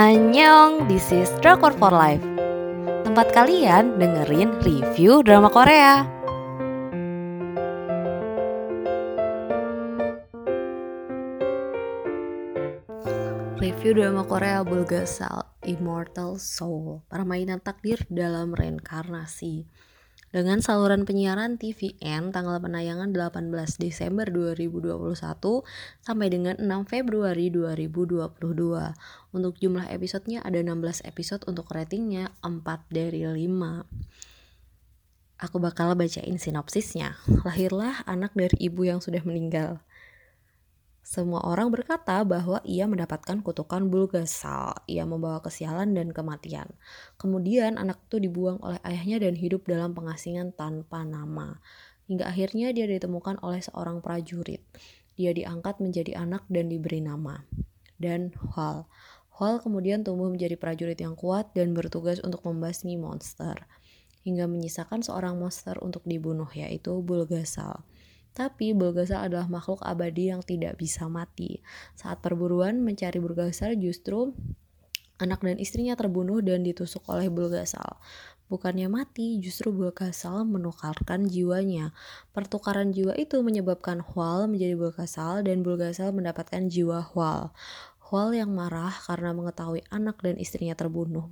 Annyeong, this is Drakor for Life. Tempat kalian dengerin review drama Korea. Review drama Korea Bulgasal Immortal Soul. Permainan takdir dalam reinkarnasi dengan saluran penyiaran TVN tanggal penayangan 18 Desember 2021 sampai dengan 6 Februari 2022. Untuk jumlah episodenya ada 16 episode untuk ratingnya 4 dari 5. Aku bakal bacain sinopsisnya. Lahirlah anak dari ibu yang sudah meninggal. Semua orang berkata bahwa ia mendapatkan kutukan bulgasal. Ia membawa kesialan dan kematian. Kemudian anak itu dibuang oleh ayahnya dan hidup dalam pengasingan tanpa nama. Hingga akhirnya dia ditemukan oleh seorang prajurit. Dia diangkat menjadi anak dan diberi nama. Dan Hwal. Hwal kemudian tumbuh menjadi prajurit yang kuat dan bertugas untuk membasmi monster. Hingga menyisakan seorang monster untuk dibunuh yaitu Bulgasal. Tapi Bulgasar adalah makhluk abadi yang tidak bisa mati. Saat perburuan mencari Bulgasar justru anak dan istrinya terbunuh dan ditusuk oleh Bulgasal. Bukannya mati, justru Bulgasal menukarkan jiwanya. Pertukaran jiwa itu menyebabkan Hwal menjadi Bulgasal dan Bulgasal mendapatkan jiwa Hwal. Hwal yang marah karena mengetahui anak dan istrinya terbunuh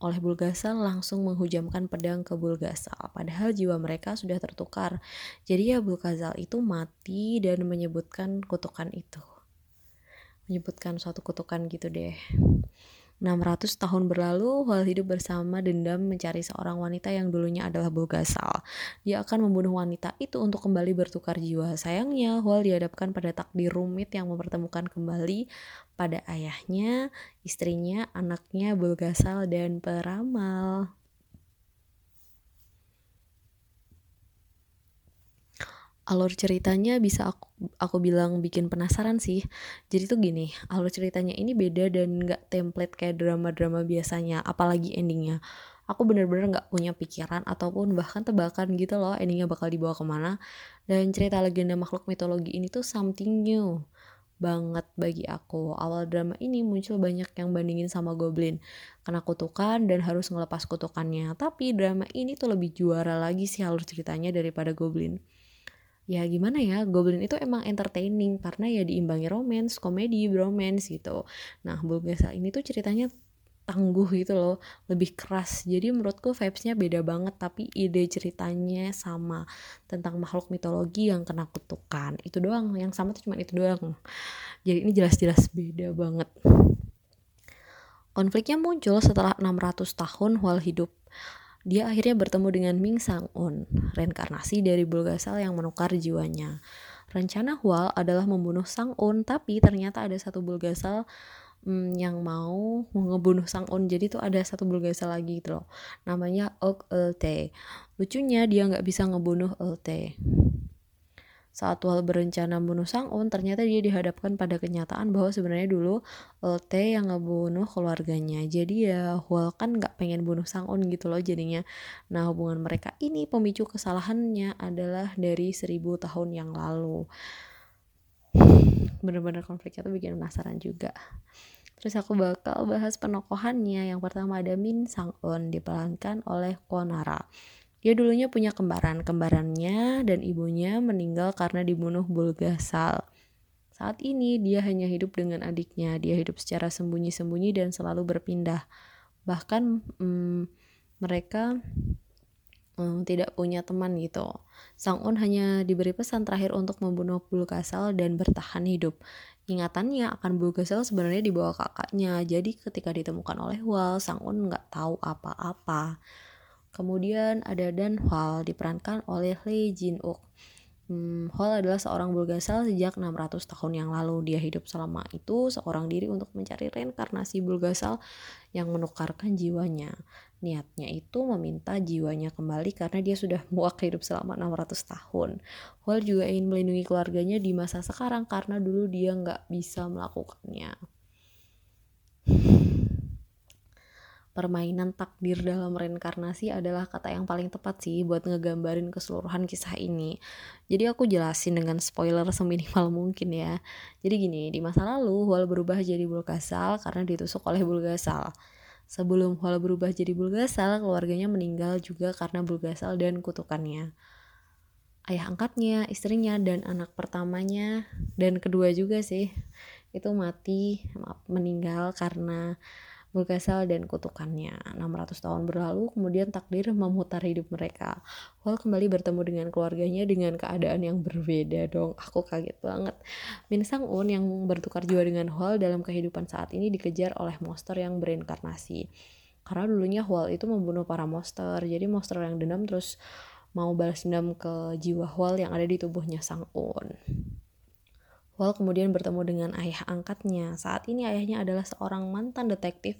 oleh Bulgasal langsung menghujamkan pedang ke Bulgasal. Padahal jiwa mereka sudah tertukar. Jadi ya Bulgasal itu mati dan menyebutkan kutukan itu. Menyebutkan suatu kutukan gitu deh. 600 tahun berlalu, Hwal hidup bersama dendam mencari seorang wanita yang dulunya adalah Bulgasal. Dia akan membunuh wanita itu untuk kembali bertukar jiwa. Sayangnya, Hwal dihadapkan pada takdir rumit yang mempertemukan kembali pada ayahnya, istrinya, anaknya, Bulgasal, dan peramal. Alur ceritanya bisa aku aku bilang bikin penasaran sih jadi tuh gini alur ceritanya ini beda dan nggak template kayak drama-drama biasanya apalagi endingnya aku bener-bener nggak punya pikiran ataupun bahkan tebakan gitu loh endingnya bakal dibawa ke mana dan cerita legenda makhluk mitologi ini tuh something new banget bagi aku. Awal drama ini muncul banyak yang bandingin sama Goblin. Kena kutukan dan harus ngelepas kutukannya. Tapi drama ini tuh lebih juara lagi sih alur ceritanya daripada Goblin ya gimana ya Goblin itu emang entertaining karena ya diimbangi romance, komedi, bromance gitu. Nah Bulgasa ini tuh ceritanya tangguh gitu loh, lebih keras. Jadi menurutku vibesnya beda banget tapi ide ceritanya sama tentang makhluk mitologi yang kena kutukan. Itu doang, yang sama tuh cuma itu doang. Jadi ini jelas-jelas beda banget. Konfliknya muncul setelah 600 tahun Hwal hidup dia akhirnya bertemu dengan Ming Sang-un, reinkarnasi dari Bulgasal yang menukar jiwanya. Rencana Hwal adalah membunuh Sang-un, tapi ternyata ada satu Bulgasal hmm, yang mau ngebunuh Sang-un. Jadi tuh ada satu Bulgasal lagi gitu loh. Namanya Ok Elte. Lucunya dia nggak bisa ngebunuh Elte. Saat Wal berencana membunuh Sang-un, ternyata dia dihadapkan pada kenyataan bahwa sebenarnya dulu T yang ngebunuh keluarganya. Jadi ya Wal kan nggak pengen bunuh Sang-un gitu loh jadinya. Nah hubungan mereka ini pemicu kesalahannya adalah dari seribu tahun yang lalu. Bener-bener konfliknya tuh bikin penasaran juga. Terus aku bakal bahas penokohannya. Yang pertama ada Min Sang-un diperankan oleh Konara. Dia dulunya punya kembaran. Kembarannya dan ibunya meninggal karena dibunuh Bulgasal. Saat ini dia hanya hidup dengan adiknya. Dia hidup secara sembunyi-sembunyi dan selalu berpindah. Bahkan hmm, mereka hmm, tidak punya teman gitu. Sang Un hanya diberi pesan terakhir untuk membunuh Bulgasal dan bertahan hidup. Ingatannya akan Bulgasal sebenarnya dibawa kakaknya. Jadi ketika ditemukan oleh Wal, Sang Un nggak tahu apa-apa. Kemudian ada Dan Hwal diperankan oleh Lee Jin Wook. Hmm, Hwal adalah seorang Bulgasal sejak 600 tahun yang lalu. Dia hidup selama itu seorang diri untuk mencari reinkarnasi Bulgasal yang menukarkan jiwanya. Niatnya itu meminta jiwanya kembali karena dia sudah muak hidup selama 600 tahun. Hwal juga ingin melindungi keluarganya di masa sekarang karena dulu dia nggak bisa melakukannya. Permainan takdir dalam reinkarnasi adalah kata yang paling tepat sih buat ngegambarin keseluruhan kisah ini. Jadi aku jelasin dengan spoiler seminimal mungkin ya. Jadi gini, di masa lalu Hual berubah jadi Bulgasal karena ditusuk oleh Bulgasal. Sebelum Hual berubah jadi Bulgasal, keluarganya meninggal juga karena Bulgasal dan kutukannya. Ayah angkatnya, istrinya, dan anak pertamanya, dan kedua juga sih, itu mati, maaf, meninggal karena Bulgasal dan kutukannya. 600 tahun berlalu, kemudian takdir memutar hidup mereka. Wal kembali bertemu dengan keluarganya dengan keadaan yang berbeda dong. Aku kaget banget. Min Sang Un yang bertukar jiwa dengan Hwal dalam kehidupan saat ini dikejar oleh monster yang berinkarnasi. Karena dulunya Hwal itu membunuh para monster. Jadi monster yang dendam terus mau balas dendam ke jiwa Hwal yang ada di tubuhnya Sang Un. Wal kemudian bertemu dengan ayah angkatnya. Saat ini ayahnya adalah seorang mantan detektif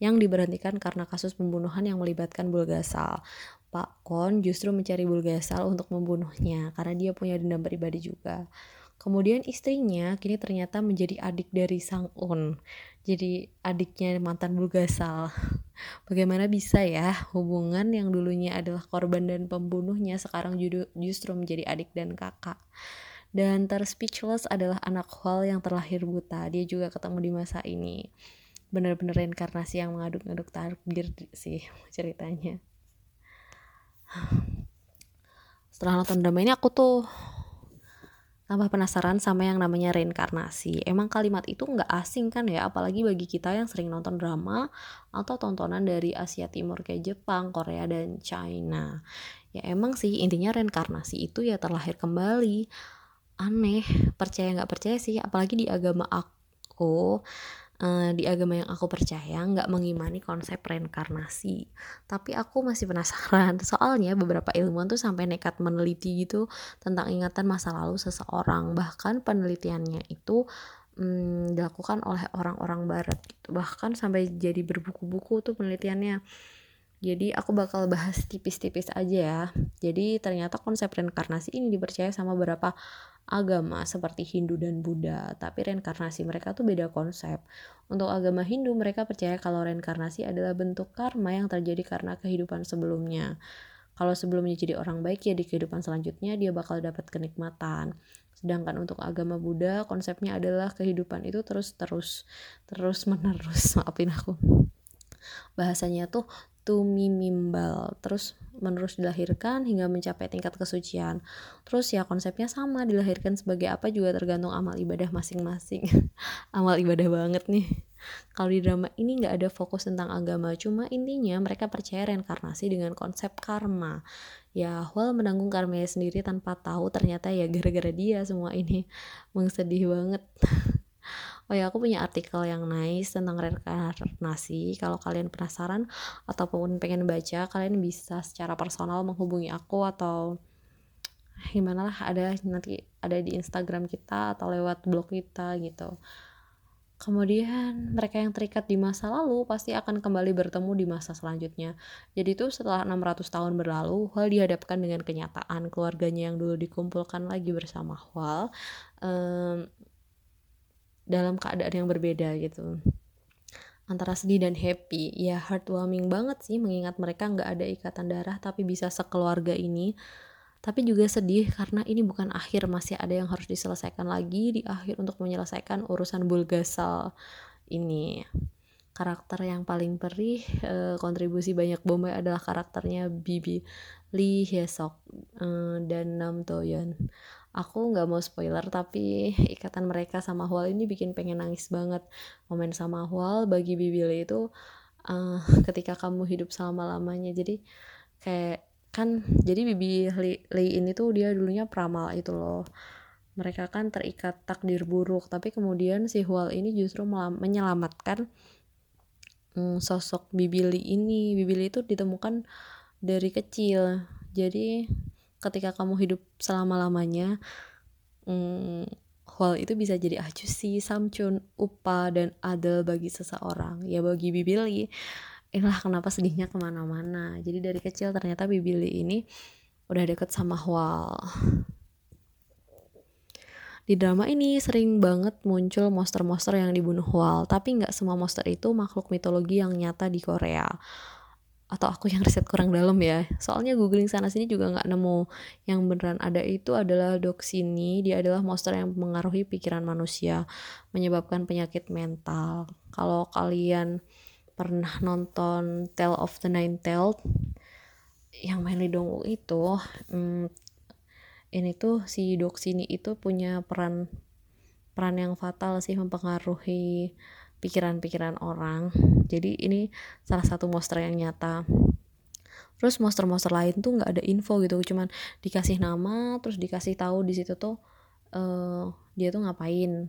yang diberhentikan karena kasus pembunuhan yang melibatkan Bulgasal. Pak Kon justru mencari Bulgasal untuk membunuhnya karena dia punya dendam pribadi juga. Kemudian istrinya kini ternyata menjadi adik dari Sang Un. Jadi adiknya mantan Bulgasal. Bagaimana bisa ya hubungan yang dulunya adalah korban dan pembunuhnya sekarang justru menjadi adik dan kakak. Dan ter speechless adalah anak Hwal yang terlahir buta. Dia juga ketemu di masa ini. Bener-bener reinkarnasi yang mengaduk-aduk takdir sih ceritanya. Setelah nonton drama ini aku tuh tambah penasaran sama yang namanya reinkarnasi. Emang kalimat itu nggak asing kan ya, apalagi bagi kita yang sering nonton drama atau tontonan dari Asia Timur kayak Jepang, Korea, dan China. Ya emang sih intinya reinkarnasi itu ya terlahir kembali aneh percaya nggak percaya sih apalagi di agama aku uh, di agama yang aku percaya nggak mengimani konsep reinkarnasi. Tapi aku masih penasaran soalnya beberapa ilmuwan tuh sampai nekat meneliti gitu tentang ingatan masa lalu seseorang. Bahkan penelitiannya itu hmm, dilakukan oleh orang-orang barat gitu. Bahkan sampai jadi berbuku-buku tuh penelitiannya jadi aku bakal bahas tipis-tipis aja ya. Jadi ternyata konsep reinkarnasi ini dipercaya sama beberapa agama seperti Hindu dan Buddha, tapi reinkarnasi mereka tuh beda konsep. Untuk agama Hindu mereka percaya kalau reinkarnasi adalah bentuk karma yang terjadi karena kehidupan sebelumnya. Kalau sebelumnya jadi orang baik ya di kehidupan selanjutnya dia bakal dapat kenikmatan. Sedangkan untuk agama Buddha konsepnya adalah kehidupan itu terus-terus terus menerus. Maafin aku. Bahasanya tuh tumimimbal terus menerus dilahirkan hingga mencapai tingkat kesucian. Terus ya konsepnya sama dilahirkan sebagai apa juga tergantung amal ibadah masing-masing. Amal ibadah banget nih. Kalau di drama ini nggak ada fokus tentang agama cuma intinya mereka percaya reinkarnasi dengan konsep karma. Ya Wal menanggung karmanya sendiri tanpa tahu ternyata ya gara-gara dia semua ini. Mengsedih banget Oh ya, aku punya artikel yang nice tentang reinkarnasi. Kalau kalian penasaran ataupun pengen baca, kalian bisa secara personal menghubungi aku atau gimana lah ada nanti ada di Instagram kita atau lewat blog kita gitu. Kemudian mereka yang terikat di masa lalu pasti akan kembali bertemu di masa selanjutnya. Jadi itu setelah 600 tahun berlalu, Hwal dihadapkan dengan kenyataan keluarganya yang dulu dikumpulkan lagi bersama Hwal. Um, dalam keadaan yang berbeda gitu. Antara sedih dan happy ya heartwarming banget sih mengingat mereka nggak ada ikatan darah tapi bisa sekeluarga ini. Tapi juga sedih karena ini bukan akhir masih ada yang harus diselesaikan lagi di akhir untuk menyelesaikan urusan Bulgasal ini. Karakter yang paling perih e, kontribusi banyak Bombay adalah karakternya Bibi Lee Hyesok e, dan Nam Toyon aku nggak mau spoiler tapi ikatan mereka sama Hwal ini bikin pengen nangis banget. Momen sama Hwal bagi Bibili itu uh, ketika kamu hidup selama lamanya jadi kayak kan jadi Bibi Lee ini tuh dia dulunya pramal itu loh. Mereka kan terikat takdir buruk tapi kemudian si Hwal ini justru menyelamatkan um, sosok Bibi Lee ini. Bibi Lee itu ditemukan dari kecil. Jadi ketika kamu hidup selama-lamanya hmm, Hwal itu bisa jadi acusi, samcun, upa, dan adel bagi seseorang. Ya bagi Bibili, inilah kenapa sedihnya ke mana-mana. Jadi dari kecil ternyata Bibili ini udah deket sama Hwal. Di Di drama ini sering banget muncul monster-monster yang dibunuh Hwal, tapi nggak semua monster itu makhluk mitologi yang nyata di Korea atau aku yang riset kurang dalam ya. Soalnya googling sana sini juga nggak nemu. Yang beneran ada itu adalah Doxini dia adalah monster yang mengaruhi pikiran manusia menyebabkan penyakit mental. Kalau kalian pernah nonton Tale of the Nine Tailed yang main Lee Dong itu hmm, ini tuh si Doxini itu punya peran peran yang fatal sih mempengaruhi pikiran-pikiran orang. Jadi ini salah satu monster yang nyata. Terus monster-monster lain tuh nggak ada info gitu cuman dikasih nama terus dikasih tahu di situ tuh uh, dia tuh ngapain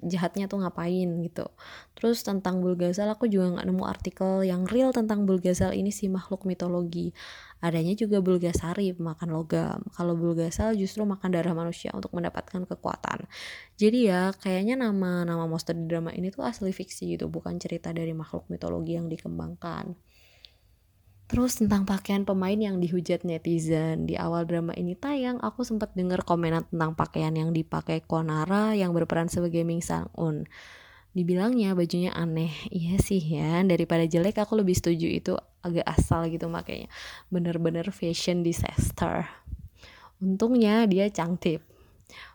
jahatnya tuh ngapain gitu. Terus tentang Bulgazal aku juga nggak nemu artikel yang real tentang Bulgazal ini si makhluk mitologi. Adanya juga Bulgasari pemakan logam. Kalau Bulgazal justru makan darah manusia untuk mendapatkan kekuatan. Jadi ya kayaknya nama nama monster di drama ini tuh asli fiksi gitu bukan cerita dari makhluk mitologi yang dikembangkan Terus tentang pakaian pemain yang dihujat netizen di awal drama ini tayang, aku sempat dengar komenan tentang pakaian yang dipakai Konara yang berperan sebagai Ming Sang Un. Dibilangnya bajunya aneh, iya sih ya. Daripada jelek, aku lebih setuju itu agak asal gitu makanya. Bener-bener fashion disaster. Untungnya dia cantik.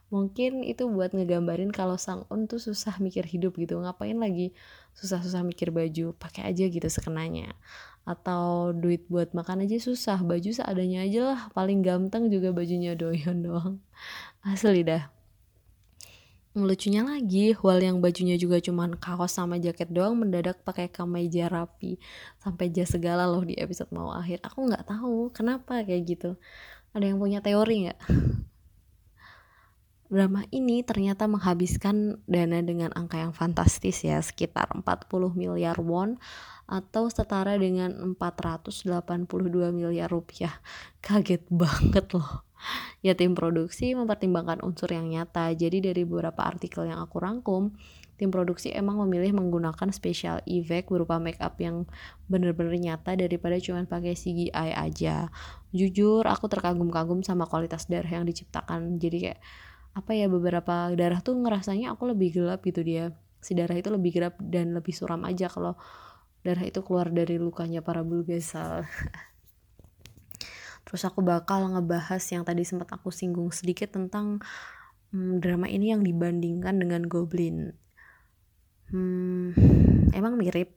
Mungkin itu buat ngegambarin kalau Sang Un tuh susah mikir hidup gitu. Ngapain lagi susah-susah mikir baju, pakai aja gitu sekenanya atau duit buat makan aja susah baju seadanya aja lah paling gampang juga bajunya doyan doang. Asli dah. Lucunya lagi wal yang bajunya juga cuman kaos sama jaket doang mendadak pakai kemeja rapi. Sampai jas segala loh di episode mau akhir. Aku nggak tahu kenapa kayak gitu. Ada yang punya teori nggak drama ini ternyata menghabiskan dana dengan angka yang fantastis ya sekitar 40 miliar won atau setara dengan 482 miliar rupiah. Kaget banget loh. Ya tim produksi mempertimbangkan unsur yang nyata. Jadi dari beberapa artikel yang aku rangkum, tim produksi emang memilih menggunakan special effect berupa make up yang bener-bener nyata daripada cuma pakai CGI aja. Jujur aku terkagum-kagum sama kualitas darah yang diciptakan. Jadi kayak apa ya beberapa darah tuh ngerasanya aku lebih gelap gitu dia. Si darah itu lebih gelap dan lebih suram aja kalau darah itu keluar dari lukanya para bulgasal terus aku bakal ngebahas yang tadi sempat aku singgung sedikit tentang hmm, drama ini yang dibandingkan dengan Goblin. Hmm, emang mirip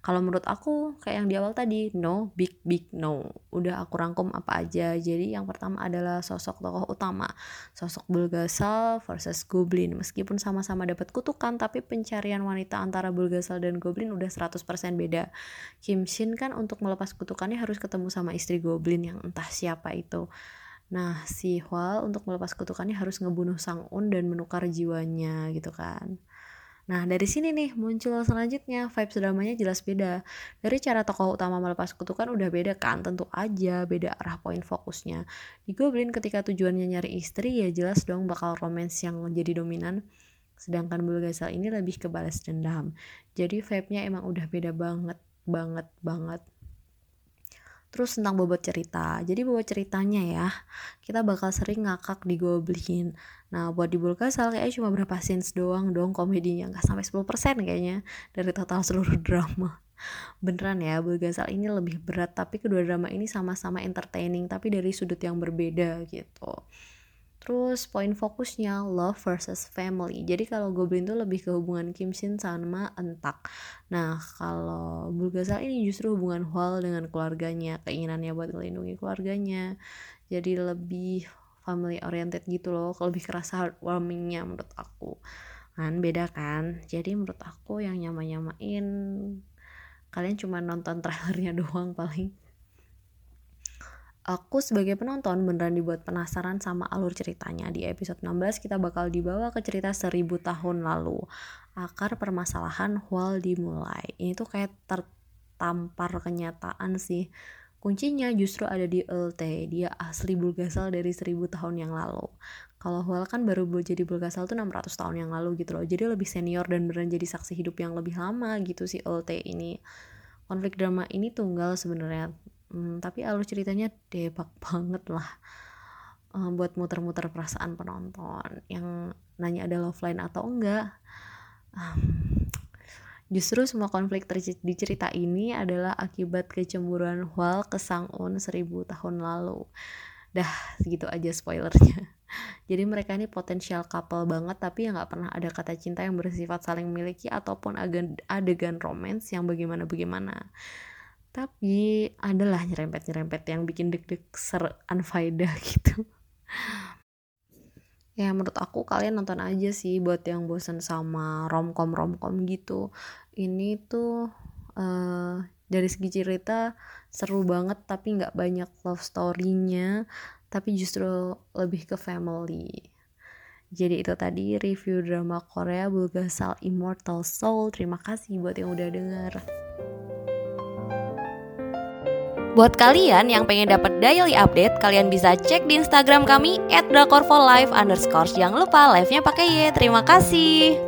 kalau menurut aku kayak yang di awal tadi no big big no. Udah aku rangkum apa aja. Jadi yang pertama adalah sosok tokoh utama. Sosok Bulgasal versus Goblin. Meskipun sama-sama dapat kutukan tapi pencarian wanita antara Bulgasal dan Goblin udah 100% beda. Kim Shin kan untuk melepas kutukannya harus ketemu sama istri Goblin yang entah siapa itu. Nah, si Hwal untuk melepas kutukannya harus ngebunuh Sang Un dan menukar jiwanya gitu kan. Nah, dari sini nih muncul selanjutnya vibes dramanya jelas beda. Dari cara tokoh utama melepas kutukan udah beda kan, tentu aja beda arah poin fokusnya. Di Goblin ketika tujuannya nyari istri ya jelas dong bakal romance yang jadi dominan. Sedangkan Bulgasal ini lebih ke balas dendam. Jadi vibe-nya emang udah beda banget, banget, banget. Terus tentang bobot cerita. Jadi bobot ceritanya ya, kita bakal sering ngakak di Goblin. Nah, buat di Bulkasal kayaknya cuma berapa scenes doang dong komedinya. Nggak sampai 10% kayaknya dari total seluruh drama. Beneran ya, Bulgasal ini lebih berat. Tapi kedua drama ini sama-sama entertaining. Tapi dari sudut yang berbeda gitu. Terus poin fokusnya love versus family. Jadi kalau Goblin tuh lebih ke hubungan Kim Shin sama Entak. Nah kalau Bulgasal ini justru hubungan Hwal dengan keluarganya, keinginannya buat melindungi keluarganya. Jadi lebih family oriented gitu loh, lebih kerasa heartwarmingnya menurut aku. Kan beda kan. Jadi menurut aku yang nyama-nyamain kalian cuma nonton trailernya doang paling aku sebagai penonton beneran dibuat penasaran sama alur ceritanya. Di episode 16 kita bakal dibawa ke cerita seribu tahun lalu. Akar permasalahan Hual dimulai. Ini tuh kayak tertampar kenyataan sih. Kuncinya justru ada di LT. Dia asli Bulgasal dari seribu tahun yang lalu. Kalau Hual kan baru jadi Bulgasal tuh 600 tahun yang lalu gitu loh. Jadi lebih senior dan beneran jadi saksi hidup yang lebih lama gitu si LT ini. Konflik drama ini tunggal sebenarnya hmm, tapi alur ceritanya debak banget lah uh, buat muter-muter perasaan penonton yang nanya ada love line atau enggak um, Justru semua konflik di cerita ini adalah akibat kecemburuan Hwal ke Sang-un seribu tahun lalu. Dah, segitu aja spoilernya. Jadi mereka ini potensial couple banget tapi ya nggak pernah ada kata cinta yang bersifat saling memiliki ataupun adegan romance yang bagaimana-bagaimana. Tapi adalah nyerempet-nyerempet yang bikin deg-deg ser unfaedah gitu. Ya menurut aku kalian nonton aja sih buat yang bosan sama romcom romcom gitu. Ini tuh uh, dari segi cerita seru banget tapi nggak banyak love story-nya tapi justru lebih ke family. Jadi itu tadi review drama Korea Bulgasal Immortal Soul. Terima kasih buat yang udah denger Buat kalian yang pengen dapat daily update, kalian bisa cek di Instagram kami @drakorfolive_. Jangan lupa live-nya pakai Y. Terima kasih.